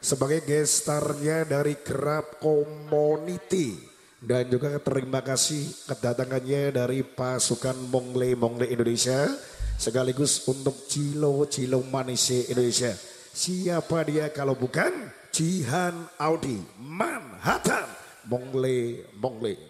sebagai gestarnya dari Kerap Community dan juga terima kasih kedatangannya dari pasukan Mongle Mongle Indonesia sekaligus untuk Cilo Cilo Manise Indonesia. Siapa dia kalau bukan Jihan Audi Manhattan Mongle Mongle.